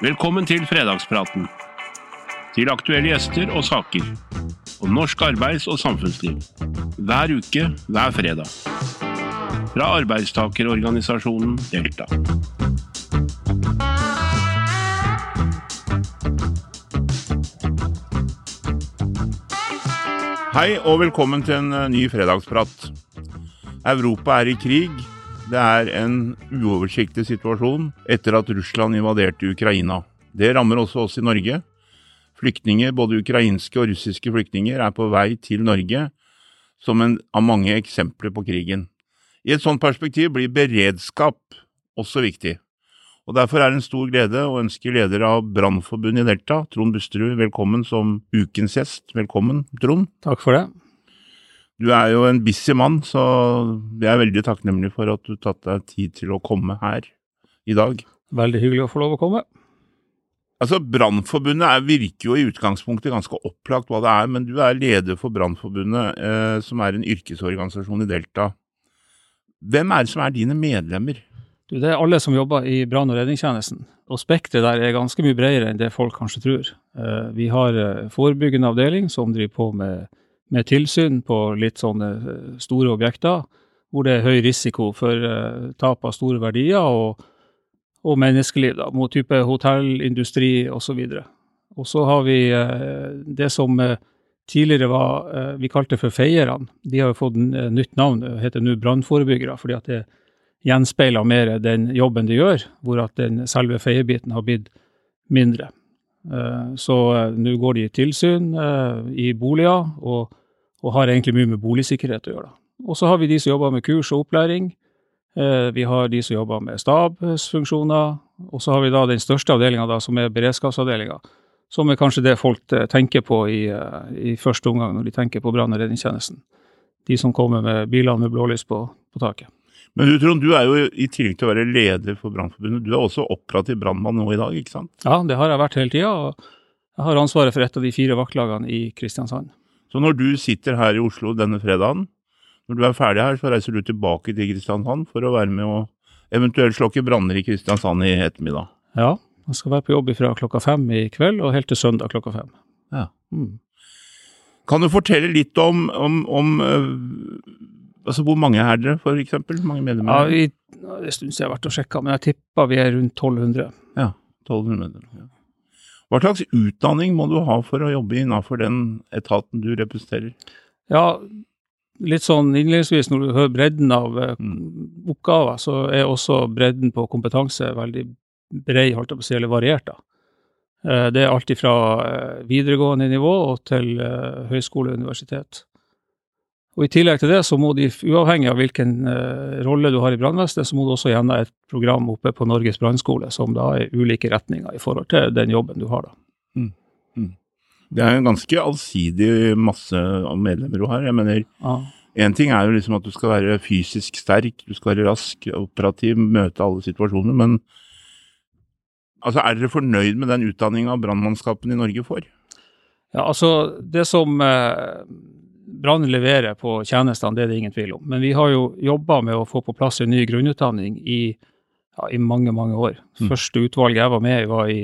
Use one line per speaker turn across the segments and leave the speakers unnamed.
Velkommen til fredagspraten. Til aktuelle gjester og saker. Om norsk arbeids- og samfunnsliv. Hver uke, hver fredag. Fra arbeidstakerorganisasjonen Delta.
Hei og velkommen til en eh, ny fredagsprat. Europa er i krig. Det er en uoversiktlig situasjon etter at Russland invaderte Ukraina. Det rammer også oss i Norge. Flyktninger, både ukrainske og russiske flyktninger, er på vei til Norge som en av mange eksempler på krigen. I et sånt perspektiv blir beredskap også viktig. Og Derfor er det en stor glede å ønske leder av Brannforbundet i Delta, Trond Busterud, velkommen som ukens gjest. Velkommen, Trond.
Takk for det.
Du er jo en busy mann, så vi er veldig takknemlige for at du tatt deg tid til å komme her i dag.
Veldig hyggelig å få lov å komme.
Altså, Brannforbundet er- virker jo i utgangspunktet ganske opplagt hva det er, men du er leder for Brannforbundet, eh, som er en yrkesorganisasjon i Delta. Hvem er det som er dine medlemmer?
Du, det er alle som jobber i brann- og redningstjenesten. Og spekteret der er ganske mye bredere enn det folk kanskje tror. Eh, Vi har eh, forebyggende avdeling som driver på med, med tilsyn på litt sånne eh, store objekter, hvor det er høy risiko for eh, tap av store verdier og, og menneskeliv, da, mot type hotell, industri osv. Og så har vi eh, det som tidligere var Vi kalte for feierne. De har jo fått nytt navn, det heter nå brannforebyggere. fordi at det gjenspeiler mer den jobben de gjør, hvor at den selve feiebiten har blitt mindre. Så nå går de i tilsyn i boliger, og, og har egentlig mye med boligsikkerhet å gjøre. Og så har vi de som jobber med kurs og opplæring. Eh, Vi har de som jobber med stabsfunksjoner. Og så har vi da den største avdelinga, som er beredskapsavdelinga. Som er kanskje det folk eh, tenker på i, eh, i første omgang når de tenker på brann- og redningstjenesten. De som kommer med bilene med blålys på, på taket.
Men du Trond, du er jo i tillegg til å være leder for Brannforbundet, du er også operativ brannmann nå i dag, ikke sant?
Ja, det har jeg vært hele tida. Og jeg har ansvaret for et av de fire vaktlagene i Kristiansand.
Så når du sitter her i Oslo denne fredagen, når du er ferdig her, så reiser du tilbake til Kristiansand for å være med og eventuelt slokke branner i Kristiansand i ettermiddag.
Ja, jeg skal være på jobb fra klokka fem i kveld og helt til søndag klokka fem.
Ja.
Mm.
Kan du fortelle litt om, om, om øh, altså hvor mange er dere, for eksempel? Mange medlemmer?
Ja, vi, det er en stund siden jeg har vært og sjekka, men jeg tipper vi er rundt 1200.
Ja, 1200 medlemmer. Ja. Hva slags utdanning må du ha for å jobbe innenfor den etaten du representerer?
Ja, litt sånn innledningsvis, når du hører bredden av mm. oppgaver, så er også bredden på kompetanse veldig bred, holdt jeg på å si, eller variert. da. Eh, Det er alt fra eh, videregående nivå og til eh, høyskole og universitet. Og I tillegg til det, så må de, uavhengig av hvilken uh, rolle du har i brannvesenet, så må du også gjennom et program oppe på Norges brannskole, som da er ulike retninger i forhold til den jobben du har. da.
Det er en ganske allsidig masse av medlemmer du har. Jeg mener,
Ja.
Ting er jo liksom at du skal være fysisk sterk, du skal være rask, operativ, møte alle situasjoner, men altså, er dere fornøyd med den utdanninga brannmannskapene i Norge får?
Ja, altså Det som eh, Brann leverer på tjenestene, det er det ingen tvil om. Men vi har jo jobba med å få på plass en ny grunnutdanning i, ja, i mange, mange år.
Mm.
Første utvalget jeg var med i, var i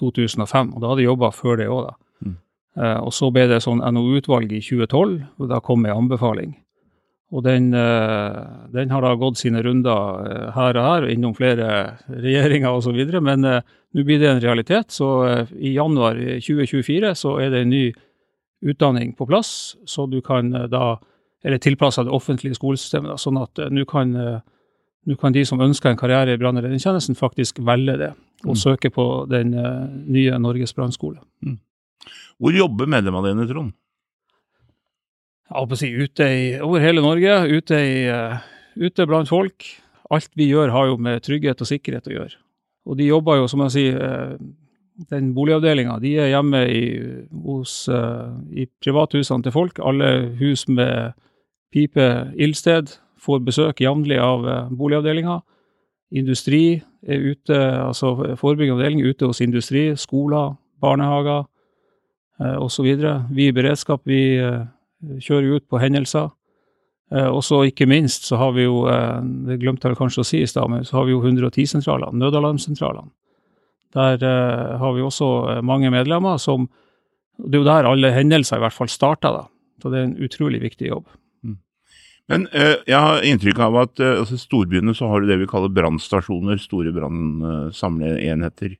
2005, og da hadde jeg jobba før det òg, da.
Mm.
Eh, og så ble det sånn NOU-utvalg i 2012, og da kom ei anbefaling. Og den, eh, den har da gått sine runder eh, her og her, innom flere regjeringer osv. Men nå blir det en realitet. Så i januar 2024 så er det en ny utdanning på plass, så du kan eh, da Eller tilpassa det offentlige skolesystemet, da, sånn at eh, nå kan, eh, kan de som ønsker en karriere i brann- og redningstjenesten, faktisk velge det. Og
Mm.
søke på den nye Norges brannskole.
Hvor jobber medlemmene dine, Trond?
Jeg holdt på å si ute i, over hele Norge, ute, i, ute blant folk. Alt vi gjør har jo med trygghet og sikkerhet å gjøre. Og de jobber jo, som jeg sier, den boligavdelinga, de er hjemme i, hos, eh, i privathusene til folk. Alle hus med pipe ildsted får besøk jevnlig av eh, boligavdelinga. Industri er ute, altså forebyggende avdeling ute hos industri, skoler, barnehager eh, osv. Vi i beredskap, vi kjører ut på hendelser. Og så ikke minst så har vi jo, det glemte jeg kanskje å si i stad, men så har vi jo 110-sentralene, nødalarmsentralene. Der uh, har vi også mange medlemmer som Det er jo der alle hendelser i hvert fall starter, da. Så det er en utrolig viktig jobb.
Mm. Men uh, jeg har inntrykk av at uh, altså storbyene så har du det vi kaller brannstasjoner, store brannsamleenheter.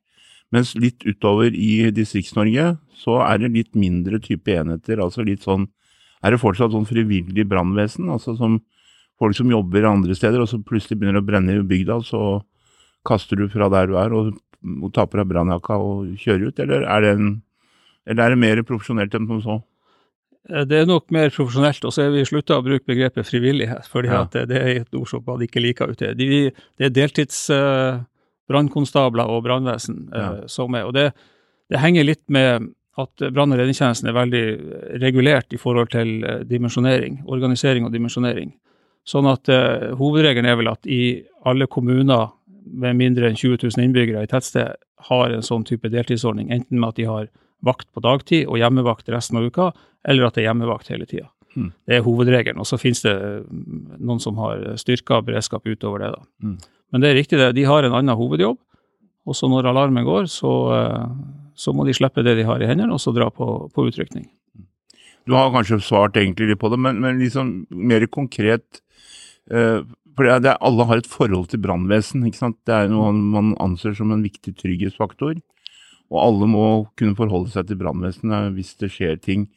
Mens litt utover i Distrikts-Norge så er det litt mindre type enheter. altså litt sånn, Er det fortsatt sånn frivillig brannvesen? altså som folk som jobber andre steder, og så plutselig begynner det å brenne i bygda, så kaster du fra der du er og, og tar på deg brannjakka og kjører ut? Eller er, det en, eller er det mer profesjonelt enn som så?
Eh, det er nok mer profesjonelt, og så er vi slutta å bruke begrepet frivillighet, fordi ja. det, det, er et ord som man ikke liker ute. De, det er deltidsbrannkonstabler Uh, og brannvesen eh, ja. som er. Og det, det, henger litt med at brann- og redningstjenesten er veldig regulert i forhold til eh, dimensjonering, organisering og dimensjonering. Sånn at hovedregelen er vel at i alle kommuner med mindre enn 20 000 innbyggere i tettsted har en sånn type deltidsordning, enten med at de har vakt på dagtid og hjemmevakt resten av uka, eller at det er hjemmevakt hele tida. Mm. Det er hovedregelen. Og så finnes det noen som har styrka beredskap utover det. da. Mm. Men det er riktig, det. De har en annen hovedjobb. Og så når alarmen går, så, eh, så, må de slippe det de har i hendene, og så dra på, på utrykning.
Du har kanskje svart egentlig litt på det, men, men liksom mer konkret uh, For det, er, alle har et forhold til brannvesen. Det er noe man anser som en viktig trygghetsfaktor. Og alle må kunne forholde seg til brannvesenet hvis det skjer ting.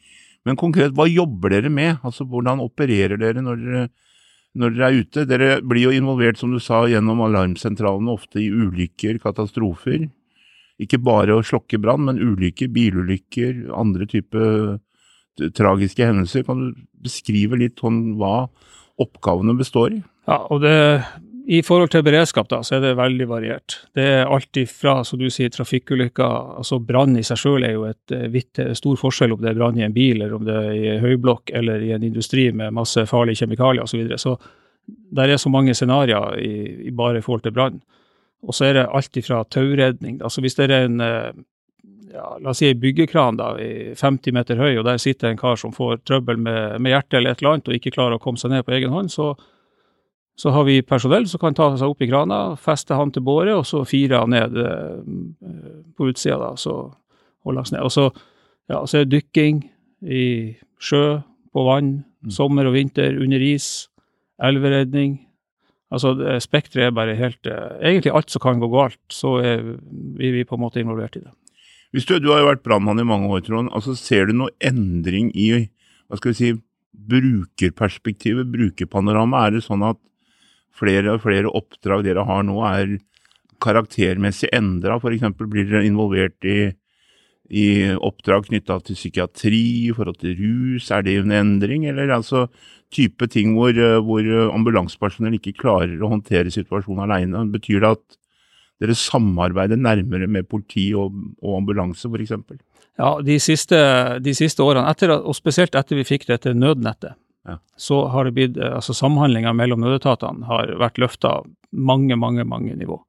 Men konkret, hva jobber dere med? Altså, Hvordan opererer dere når dere når dere er ute. Dere blir jo involvert, som du sa, gjennom alarmsentralene ofte i ulykker, katastrofer. Ikke bare å slokke brann, men ulykker, bilulykker, andre typer tragiske hendelser. Kan du beskrive litt sånn hva oppgavene består i?
Ja, og det, I forhold til beredskap da, så er det veldig variert. Det er alt ifra som du sier, trafikkulykker. altså Brann i seg selv er jo et vitt vidt, stor forskjell om det er brann i en bil, eller om det er i høyblokk eller i en industri med masse farlige kjemikalier osv. Så, videre. så der er så mange scenarioer i, i bare i forhold til brann. Og så er det alt ifra tauredning. altså Hvis det er en eh, ja, la oss si en byggekran da, 50 meter høy, og der sitter en kar som får trøbbel med, med hjertet eller et eller annet og ikke klarer å komme seg ned på egen hånd, så så har vi personell som kan ta seg opp i krana, feste han til båret, og så fire han ned eh, på utsida, da, så holdes ned. Og så, ja, så er det dykking i sjø, på vann, mm. sommer og vinter, under is, elveredning. Altså, Spekteret er bare helt eh, Egentlig alt som kan gå galt, så er vi, vi på en måte involvert i det.
Hvis du, du har jo vært brannmann i mange år, Trond. altså Ser du noe endring i hva skal vi si, brukerperspektivet, brukerpanoramaet? Er det sånn at flere og flere oppdrag dere har nå, er karaktermessig endra? F.eks. blir dere involvert i, i oppdrag knytta til psykiatri, i forhold til rus? Er det en endring, eller altså type ting hvor, hvor ambulansepersonell ikke klarer å håndtere situasjonen alene? Betyr det at dere samarbeider nærmere med politi og, og ambulanse, f.eks.?
Ja, de siste, de siste årene, etter, og spesielt etter vi fikk dette nødnettet, ja. så har det blitt, eh, altså samhandlinga mellom nødetatene har vært løfta mange, mange, mange nivå.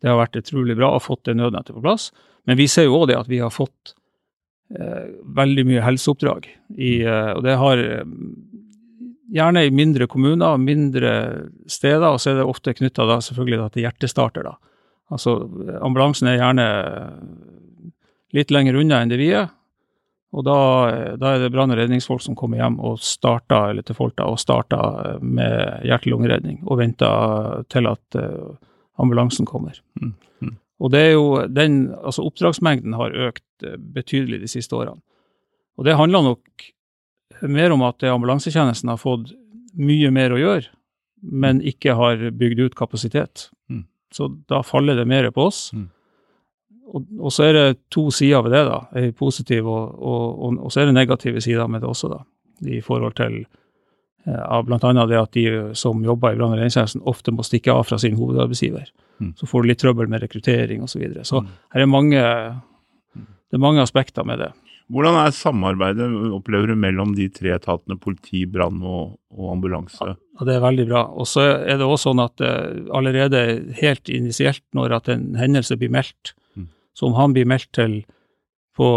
Det har vært utrolig bra å ha fått det nødnettet på plass. Men vi ser jo òg det at vi har fått eh, veldig mye helseoppdrag. I, eh, og det har eh, gjerne i mindre kommuner, mindre steder, og så er det ofte knytta selvfølgelig til hjertestarter. da. Altså ambulansen er gjerne litt lenger unna enn det vi er, og da, da er det brann- og redningsfolk som kommer hjem og starter, eller til Folta og starter med hjerte-lungeredning og venter til at uh, ambulansen kommer. Mm. Mm. Og det er jo den, altså Oppdragsmengden har økt uh, betydelig de siste årene. Og det handler nok mer om at ambulansetjenesten har fått mye mer å gjøre, men ikke har bygd ut kapasitet. Mm. Så da faller det mer på oss. Mm og, og, så er det to sider ved det, da. En positiv og, og, og, så er det negative sider med det også, da. I forhold til av bl.a. det at de som jobber i brann- og redningstjenesten ofte må stikke av fra sin hovedarbeidsgiver. Mm. Så får du litt trøbbel med rekruttering osv. Så, videre. så mm. her er mange, det er mange aspekter med det.
Hvordan er samarbeidet opplever du mellom de tre etatene politi, brann og, og, ambulanse?
Ja, Det er veldig bra. Og så er det også sånn at uh, allerede helt initielt når at en hendelse blir meldt, så om han blir meldt til på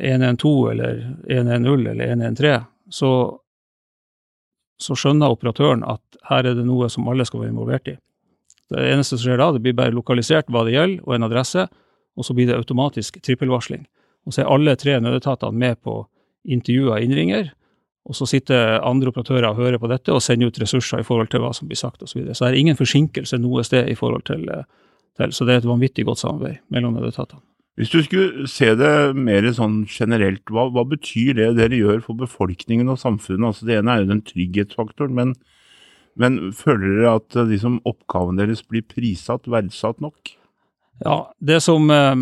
112 eh, eller 110 eller 113, så, så skjønner operatøren at her er det noe som alle skal være involvert i. Det eneste som skjer da, det blir bare lokalisert hva det gjelder, og en adresse. og så blir det automatisk trippelvarsling. Og så er alle tre nødetatene med på intervjuer og innringer, og så sitter andre operatører og hører på dette og sender ut ressurser i forhold til hva som blir sagt osv. Så, videre. så det er ingen forsinkelse noe sted i forhold til, eh, til Så det er et vanvittig godt samarbeid mellom nødetatene.
Hvis du skulle se det mer sånn generelt, hva, hva, betyr det dere gjør for befolkningen og samfunnet? Altså Det ene er jo den trygghetsfaktoren, men, men føler dere at liksom, oppgaven deres blir prissatt, verdsatt nok?
Ja, det som eh,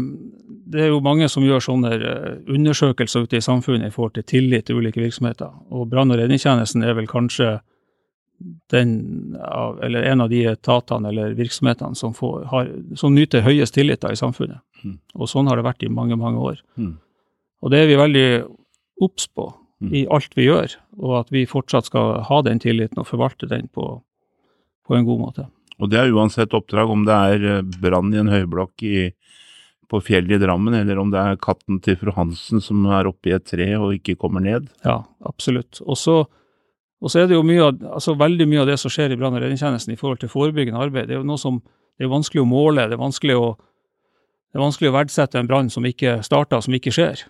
Det er jo mange som gjør sånne eh, undersøkelser ute i samfunnet i forhold til tillit til ulike virksomheter. Og brann- og redningstjenesten er vel kanskje den av, eller en av de etatene eller virksomhetene som, får, har, som nyter høyest tillit i samfunnet. Mm. Og sånn har det vært i mange, mange år. Mm. Og det er vi veldig obs på mm. i alt vi gjør, og at vi fortsatt skal ha den tilliten og forvalte den på, på en god måte.
Og det er uansett oppdrag, om det er eh, brann i en høyblokk i, på fjellet i Drammen, eller om det er katten til fru Hansen som er oppe i et tre og ikke kommer ned.
Ja, absolutt. Og så, og så er det jo mye av, altså veldig mye av det som skjer i brann- og redningstjenesten i forhold til forebyggende arbeid. Det er jo noe som det er vanskelig å måle, det er vanskelig å, det er vanskelig å verdsette en brann som ikke starter, som ikke skjer.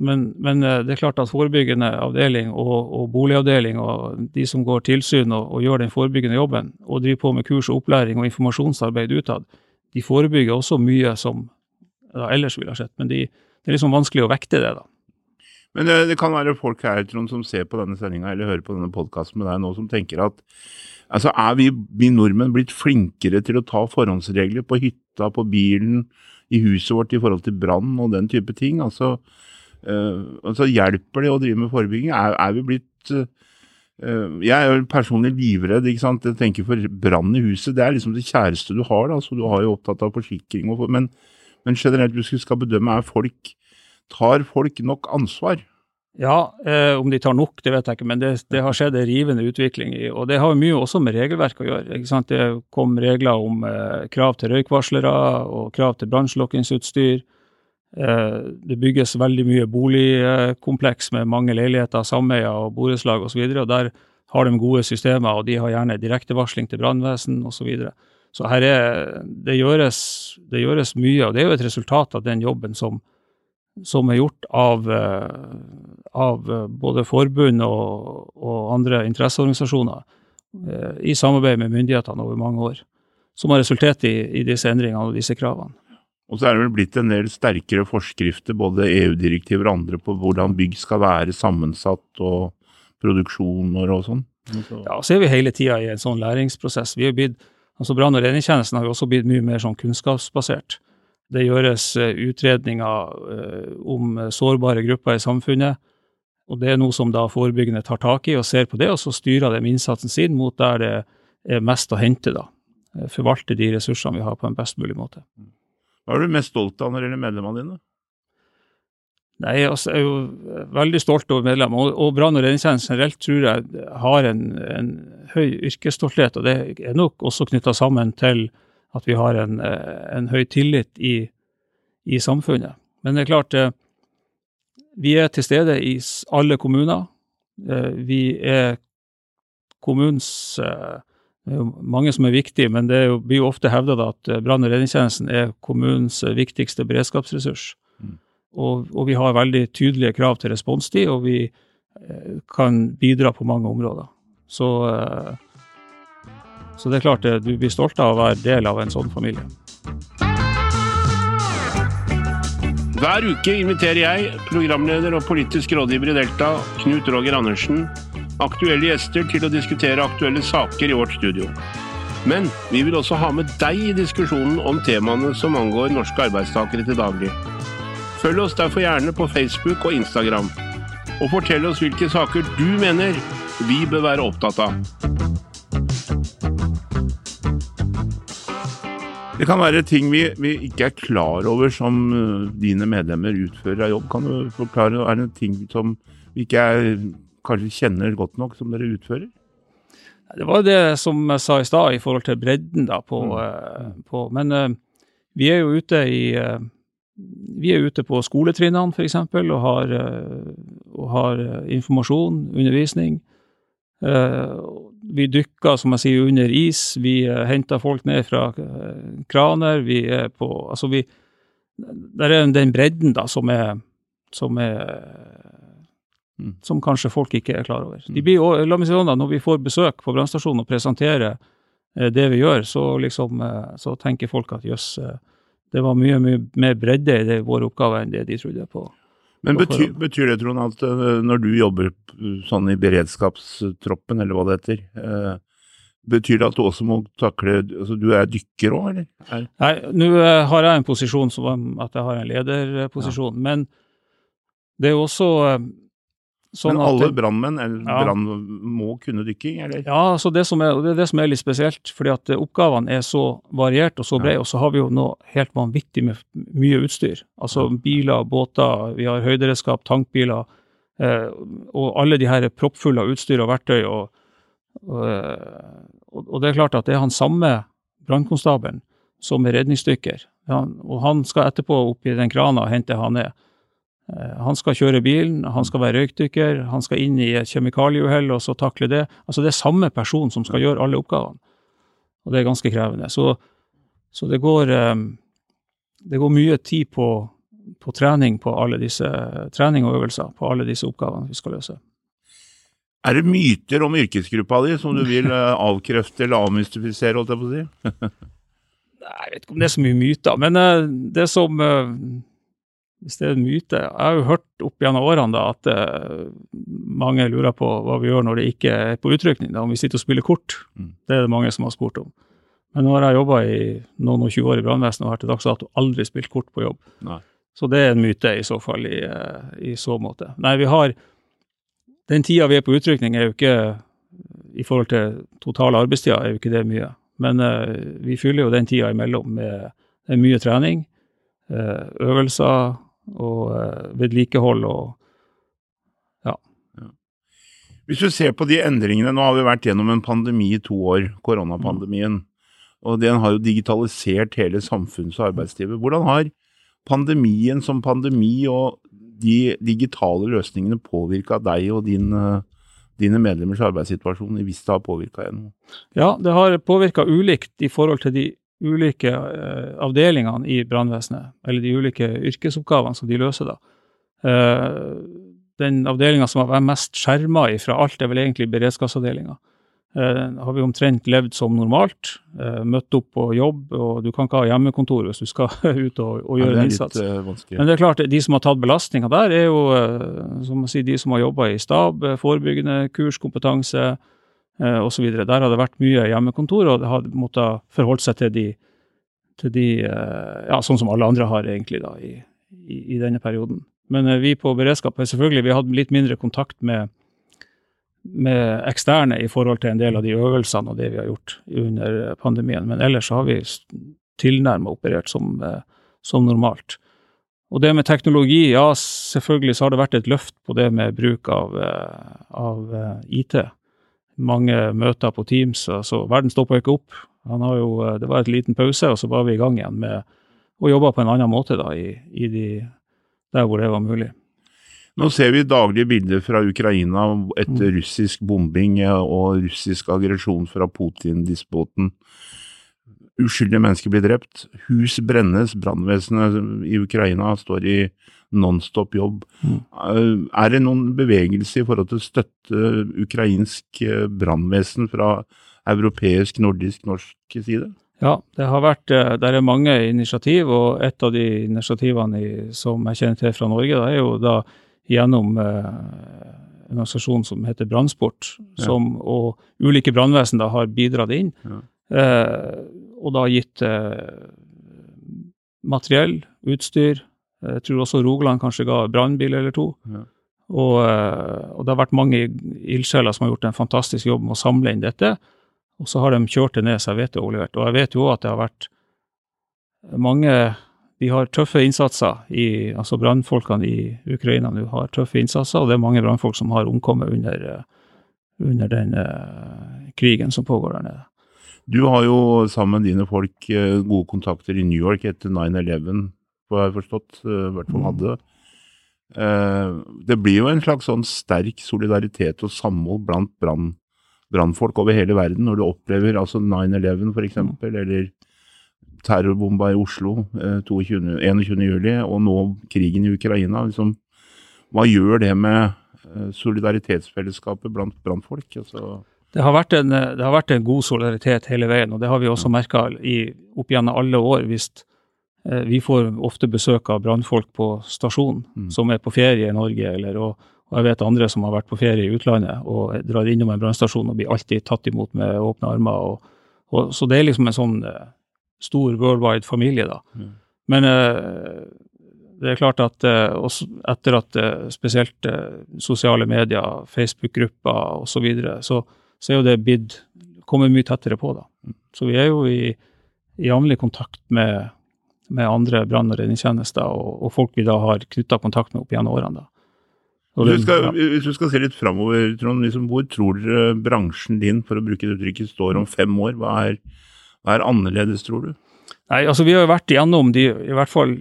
Men, men, eh, det er klart at forebyggende avdeling og, og boligavdeling og de som går tilsyn og, og, gjør den forebyggende jobben, og driver på med kurs og opplæring og informasjonsarbeid utad, de forebygger også mye som ellers ville ha skjedd. Men de, det er liksom vanskelig å vekte det, da.
Men det, det kan være folk her Trond, som ser på denne sendinga eller hører på denne podkasten med deg nå, som tenker at altså er vi, vi nordmenn blitt flinkere til å ta forhåndsregler på hytta, på bilen, i huset vårt i forhold til brann og den type ting? altså øh, altså Hjelper det å drive med forebygging? Er, er vi blitt øh, Jeg er jo personlig livredd. ikke sant? Jeg tenker for Brann i huset det er liksom det kjæreste du har. da, så Du har jo opptatt av forsikring. Og, men, men, generelt, hvis du skal bedømme, er folk tar folk nok ansvar?
Ja, eh, om de tar nok, det vet jeg ikke, men det, det har skjedd en rivende utvikling. i, og Det har mye også med regelverk å gjøre. ikke sant? Det kom regler om eh, krav til røykvarslere og krav til brannslukkingsutstyr. Eh, det bygges veldig mye boligkompleks med mange leiligheter, sameier og borettslag osv. Der har de gode systemer, og de har gjerne direktevarsling til brannvesen osv. Så, så her er, det, gjøres, det gjøres mye, og det er jo et resultat av den jobben som, som er gjort av, eh, av både forbund og, og, andre interesseorganisasjoner eh, i samarbeid med myndighetene over mange år, som har resultert i, i disse endringene og disse kravene.
Og så er det vel blitt en del sterkere forskrifter, både EU-direktiver og andre, på hvordan bygg skal være sammensatt og produksjoner og sånn.
Ja, så er vi hele tida i en sånn læringsprosess. Vi er blitt, altså Brann- og redningstjenesten har jo også blitt mye mer sånn kunnskapsbasert. Det gjøres uh, utredninger uh, om sårbare grupper i samfunnet. Og det er noe som da forebyggende tar tak i og ser på det, og så styrer de innsatsen sin mot der det er mest å hente. da. Eh, forvalte de ressursene vi har på en best mulig måte.
Hva er du mest stolt av når det gjelder medlemmene dine?
Nei, altså, Jeg er jo veldig stolt over medlemmene. Og, og brann- og redningstjenesten generelt tror jeg har en, en høy yrkesstolthet. Og det er nok også knytta sammen til at vi har en, en høy tillit i, i, samfunnet. Men det er klart, eh, vi er til stede i alle kommuner. Eh, vi er kommunens eh, det er jo mange som er viktige, men det jo, blir jo ofte hevda at eh, brann- og redningstjenesten er kommunens eh, viktigste beredskapsressurs. Mm. Og, og, vi har veldig tydelige krav til responstid, og vi eh, kan bidra på mange områder. Så, eh, så det er klart det, du blir stolt av å være del av en sånn familie.
Hver uke inviterer jeg, programleder og politisk rådgiver i Delta, Knut Roger Andersen, aktuelle gjester til å diskutere aktuelle saker i vårt studio. Men vi vil også ha med deg i diskusjonen om temaene som angår norske arbeidstakere til daglig. Følg oss derfor gjerne på Facebook og Instagram, og fortell oss hvilke saker du mener vi bør være opptatt av.
Det kan være ting vi, vi, ikke er klar over som uh, dine medlemmer utfører av jobb. Kan du forklare, Er det ting som vi ikke er kanskje kjenner godt nok, som dere utfører?
Det var det som jeg sa i stad, i forhold til bredden da på, mm. uh, på Men uh, vi er jo ute i uh, Vi er ute på skoletrinnene f.eks. Og, har, og har informasjon, undervisning. Vi dykker, som jeg sier, under is. Vi henter folk ned fra kraner. Vi er på Altså, vi der er den bredden da, som er, som er
Mm.
som kanskje folk ikke er klar over. De blir, også- la meg si sånn da, Når vi får besøk på brannstasjonen og presenterer eh, det vi gjør, så, liksom, eh, så tenker folk at jøss, eh, det var mye mye mer bredde i vår oppgave enn det de trodde på.
Men betyr, betyr det, Trond, at eh, når du jobber eh, sånn i beredskapstroppen, eller hva det heter, eh, betyr det at du også må takle altså Du er dykker òg, eller? Er,
Nei, nå eh, har jeg en posisjon som om at jeg har en lederposisjon, men det er jo også sånn
men alle
det-
brannmenn
Ja.
må kunne dykking, eller?
Ja, så det, som er, det er det som er litt spesielt, fordi at oppgavene er så variert og så
Ja.
brede, og så har vi jo noe helt vanvittig med mye utstyr. Altså biler, båter, vi har høyderedskap, tankbiler, eh, og alle de her er proppfulle av utstyr og verktøy. Og, og, eh, og, og det er klart at det er han samme brannkonstabelen som er redningsdykker, han, og han skal etterpå opp i den krana og hente han ned. Eh, Han skal kjøre bilen, han skal være røykdykker, han skal inn i et kjemikalieuhell og så takle det. Altså det er samme person som skal gjøre alle oppgavene. Og det er ganske krevende. Så, så det, går, eh, det går mye tid på, på trening på alle disse trening og øvelser på alle disse oppgavene vi skal løse.
Er det myter om yrkesgruppa di som du vil eh, avkrefte eller avmystifisere, holdt jeg på å si?
Nei, Jeg vet ikke om det er så mye myter, men det som Hvis det er en myte Jeg har jo hørt opp gjennom årene da at eh, mange lurer på hva vi gjør når det ikke er på utrykning, da, om vi sitter og spiller kort.
Mm.
Det er det mange som har spurt om. Men nå har jeg jobba i noen og 20 år i brannvesenet og har til dags dato aldri spilt kort på jobb.
Nei.
Så det er en myte i så fall, i, eh, i så måte. Nei, vi har Den tida vi er på utrykning, er jo ikke I forhold til totale arbeidstida er jo ikke det mye. Men uh, vi fyller jo den tida imellom med, med mye trening, uh, øvelser og eh, vedlikehold og
Hvis du ser på de endringene, nå har vi vært gjennom en pandemi i to år, koronapandemien, og den har jo digitalisert hele samfunns- og arbeidslivet. Hvordan har pandemien som pandemi og de digitale løsningene påvirka deg og din, eh, dine medlemmers arbeidssituasjon, hvis det har påvirka deg noe?
Ja, det har påvirka ulikt i forhold til de ulike eh, avdelingene i brannvesenet, eller de ulike yrkesoppgavene som de løser, da. Eh, den avdelinga som har vært mest skjerma fra alt, er vel egentlig beredskapsavdelinga. Eh, har vi omtrent levd som normalt, eh, møtt opp på jobb, og du kan ikke ha hjemmekontor hvis du skal ut og, og gjøre
det
en innsats.
litt eh.
Men det er klart, de som har tatt belastninga der, er jo eh, som å si, de som har jobba i stab, forebyggende kurs, kompetanse eh, osv. Der har det vært mye hjemmekontor, og det har måttet forholde seg til de, til de eh, ja, sånn som alle andre har egentlig da, i, i, i denne perioden. Men eh, vi på beredskap har selvfølgelig vi hatt litt mindre kontakt med, med eksterne i forhold til en del av de øvelsene og det vi har gjort under pandemien. Men ellers har vi tilnærmet operert som, eh, som normalt. Og det med teknologi, ja, selvfølgelig så har det vært et løft på det med bruk av, av IT. Mange møter på Teams, altså verden stopper ikke opp. Han har jo, eh, det var et liten pause, og så var vi i gang igjen med å jobbe på en annen måte da, i, i de, der hvor det var mulig.
Nå ser vi daglige bilder fra Ukraina etter
Mm.
russisk bombing eh, og russisk aggresjon fra Putin-dispoten. Uskyldige mennesker blir drept, hus brennes, brannvesenet i Ukraina står i nonstop jobb.
Mm.
Eh, Er det noen bevegelse i forhold til å støtte ukrainsk eh, brannvesen fra europeisk, nordisk, norsk side?
Ja, det har vært, det der er mange initiativ, og et av de initiativene i, som jeg kjenner til fra Norge, det er jo da gjennom eh, en organisasjon som heter Brannsport,
Ja.
som, og ulike brannvesen har bidratt inn,
Ja.
eh, og da gitt eh, materiell, utstyr. Jeg tror også Rogaland kanskje ga brannbil eller to.
Ja.
Og, eh, og det har vært mange ildsjeler som har gjort en fantastisk jobb med å samle inn dette. Og så har de kjørt det ned, så det er overlevert. Og jeg vet jo at det har vært mange De har tøffe innsatser i Altså brannfolkene i Ukraina nå har tøffe innsatser, og det er mange brannfolk som har omkommet under, eh, under den uh, krigen som pågår der nede.
Du har jo sammen med dine folk eh, gode kontakter i New York etter 9-11, hva jeg forstått, eh, i hvert fall
Mm.
hadde. Eh, Det blir jo en slags sånn sterk solidaritet og samhold blant brann- brannfolk over hele verden når du opplever altså 9-11 for eksempel, eller terrorbomba i Oslo eh, 22, 21. juli, og nå krigen i Ukraina. Liksom, hva gjør det med eh, solidaritetsfellesskapet blant brannfolk? Altså,
Det har, en, det har vært en god solidaritet hele veien, og det har vi også merka opp gjennom alle år. Hvis eh, vi får ofte besøk av brannfolk på stasjonen
Mm.
som er på ferie i Norge, eller, og, og jeg vet andre som har vært på ferie i utlandet og drar innom en brannstasjon og blir alltid tatt imot med åpne armer. Og, og, så det er liksom en sånn uh, stor worldwide familie, da.
Mm.
Men uh, det er klart at uh, også etter at eh, spesielt eh, sosiale medier, Facebook-grupper osv., så, videre, så så er jo det blitt kommet mye tettere på. da. Så vi er jo i, i jevnlig kontakt med, med andre brann- og redningstjenester og, og folk vi da har knytta kontakt med opp gjennom årene.
hvis, du skal,
ja.
hvis du skal se litt framover, Trond, liksom, hvor tror dere bransjen din, for å bruke det uttrykket, står om fem år? Hva er, hva er annerledes, tror du?
Nei, altså Vi har jo vært igjennom de, i hvert fall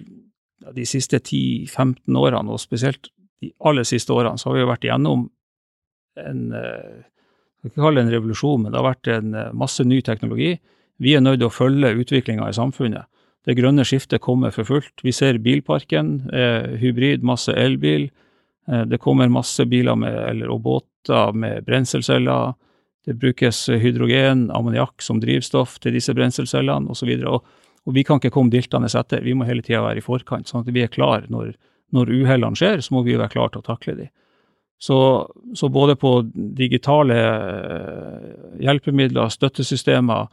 de siste 10-15 årene, og spesielt de aller siste årene, så har vi jo vært igjennom en eh, Jeg skal ikke kalle det en revolusjon, men det har vært en eh, masse ny teknologi. Vi er nødt til å følge utviklinga i samfunnet. Det grønne skiftet kommer for fullt. Vi ser bilparken, eh, hybrid, masse elbil. Eh, det kommer masse biler med, eller, og båter med brenselceller. Det brukes hydrogen, ammoniakk som drivstoff til disse brenselcellene osv. Og, og vi kan ikke komme diltende etter. Vi må hele tida være i forkant, sånn at vi er klar når, når uhellene skjer, så må vi være klare til å takle de. Så, så både på digitale eh, hjelpemidler, støttesystemer,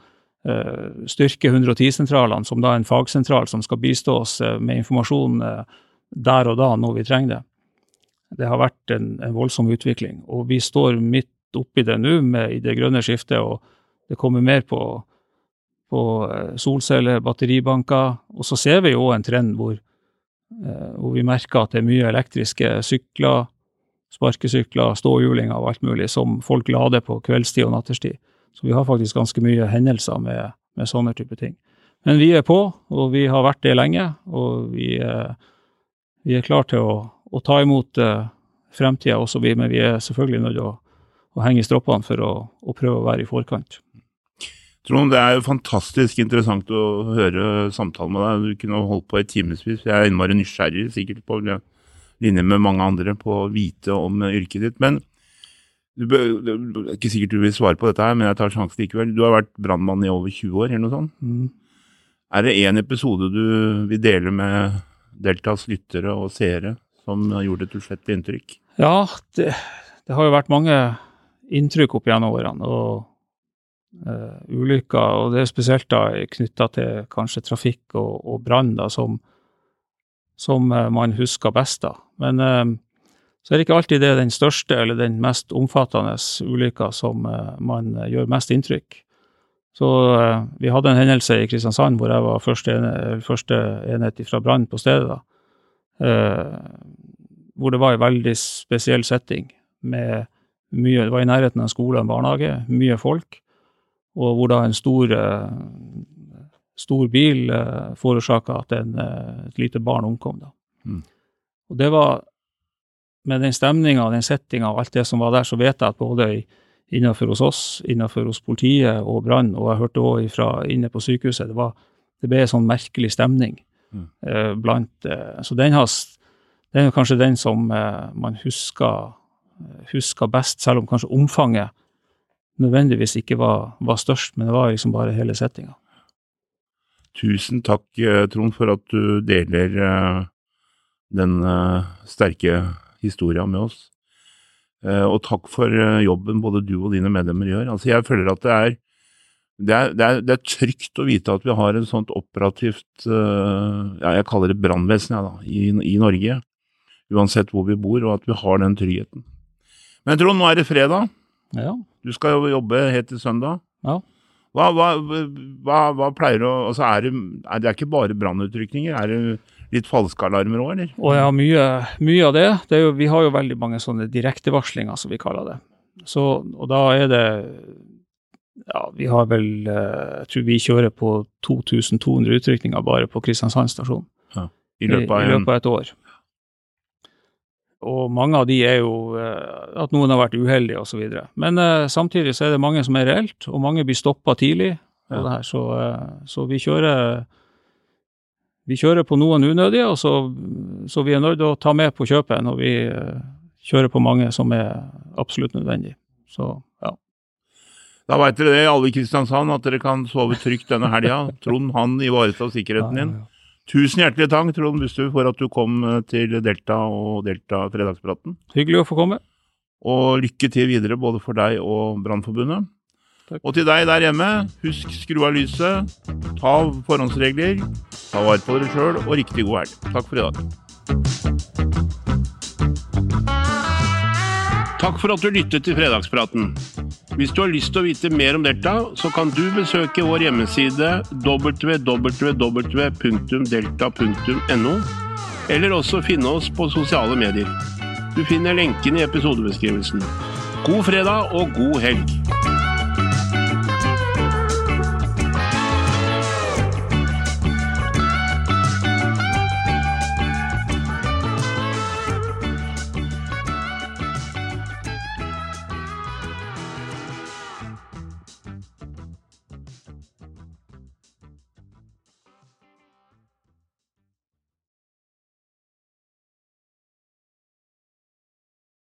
styrke 110-sentralene, som da er en fagsentral som skal bistå oss eh, med informasjon eh, der og da når vi trenger det. Det har vært en, en voldsom utvikling, og vi står midt oppi det nå i det grønne skiftet, og det kommer mer på, på eh, solceller, batteribanker, og så ser vi jo en trend hvor, eh, hvor vi merker at det er mye elektriske sykler, sparkesykler, ståhjulinger og alt mulig som folk lader på kveldstid og natterstid. Så vi har faktisk ganske mye hendelser med, med sånne type ting. Men vi er på, og vi har vært det lenge, og vi, eh, vi er klar til å, å ta imot eh, fremtida også, vi, men vi er selvfølgelig nødt til å, å henge i stroppene for å, å prøve å være i forkant.
Trond, det er jo fantastisk interessant å høre samtalen med deg. Du kunne holdt på i timevis. Jeg er innmari nysgjerrig, sikkert på linje med mange andre, på å vite om yrket ditt. Men du bør, det er ikke sikkert du vil svare på dette her, men jeg tar sjansen likevel. Du har vært brannmann i over 20 år, eller noe sånt.
Mm.
Er det én episode du vil dele med Deltas lyttere og seere som har gjort et uslettelig inntrykk?
Ja, det, det har jo vært mange inntrykk opp gjennom årene. og uh, ulykker, og det er spesielt da knytta til kanskje trafikk og, og brann, da, som, som uh, man husker best. da. Men eh, så er det ikke alltid det er den største eller den mest omfattende ulykka som eh, man eh, gjør mest inntrykk. Så eh, vi hadde en hendelse i Kristiansand hvor jeg var første, enhet, første enhet fra brann på stedet. Eh, hvor det var en veldig spesiell setting med mye Det var i nærheten av en skole og en barnehage, mye folk, og hvor da en stor, eh, stor bil eh, forårsaka at en, et lite barn omkom. da.
Mm.
Og det var Med den stemninga og den settinga og alt det som var der, så vet jeg at både innenfor hos oss, innenfor hos politiet og brann, og jeg hørte òg fra inne på sykehuset, det, var, det ble en sånn merkelig stemning
Mm.
eh, blant eh, Så den har det er kanskje den som eh, man husker, husker best, selv om kanskje omfanget nødvendigvis ikke var, var størst, men det var liksom bare hele settinga.
Tusen takk, eh, Trond, for at du deler eh, den eh, sterke historia med oss. Eh, Og takk for eh, jobben både du og dine medlemmer gjør. Altså, jeg føler at det er, det er, det er, det er trygt å vite at vi har et sånt operativt eh, ja, Jeg kaller det brannvesen ja, i, i Norge, uansett hvor vi bor, og at vi har den tryggheten. Men Trond, nå er det fredag.
Ja.
Du skal jo jobbe helt til søndag.
Ja.
Hva, hva, hva, hva pleier å Altså, er det, er det ikke bare brannutrykninger? Er det litt falske alarmer òg, eller?
Og ja, mye, mye av det, det jo, Vi har jo veldig mange sånne direktevarslinger, som vi kaller det. Så, og da er det Ja, vi har vel eh, Jeg tror vi kjører på 2200 utrykninger bare på Kristiansand stasjon
I løpet av
i, løpet av et år. Og mange av de er jo eh, at noen har vært uheldige osv. Men uh, samtidig så er det mange som er reelt, og mange blir stoppa tidlig.
Ja.
det her. Så, uh, så vi kjører vi kjører på noen unødige, og så, så vi er nødt til å ta med på kjøpet når vi eh, kjører på mange som er absolutt nødvendig. Så ja.
Da veit dere det, alle i Kristiansand, at dere kan sove trygt denne helga. Trond han ivaretar sikkerheten din. Tusen hjertelig takk, Trond Bustu, for at du kom eh, til Delta og Delta fredagspraten.
Hyggelig å få komme.
Og lykke til videre både for deg og Brannforbundet. Og til deg der hjemme, husk skru av lyset, ta forhåndsregler, ta vare på dere sjøl, og riktig god helg. Takk for i dag.
Takk for at du lyttet til Fredagspraten. Hvis du har lyst til å vite mer om Delta, så kan du besøke vår hjemmeside www.delta.no, eller også finne oss på sosiale medier. Du finner lenken i episodebeskrivelsen. God fredag og god helg!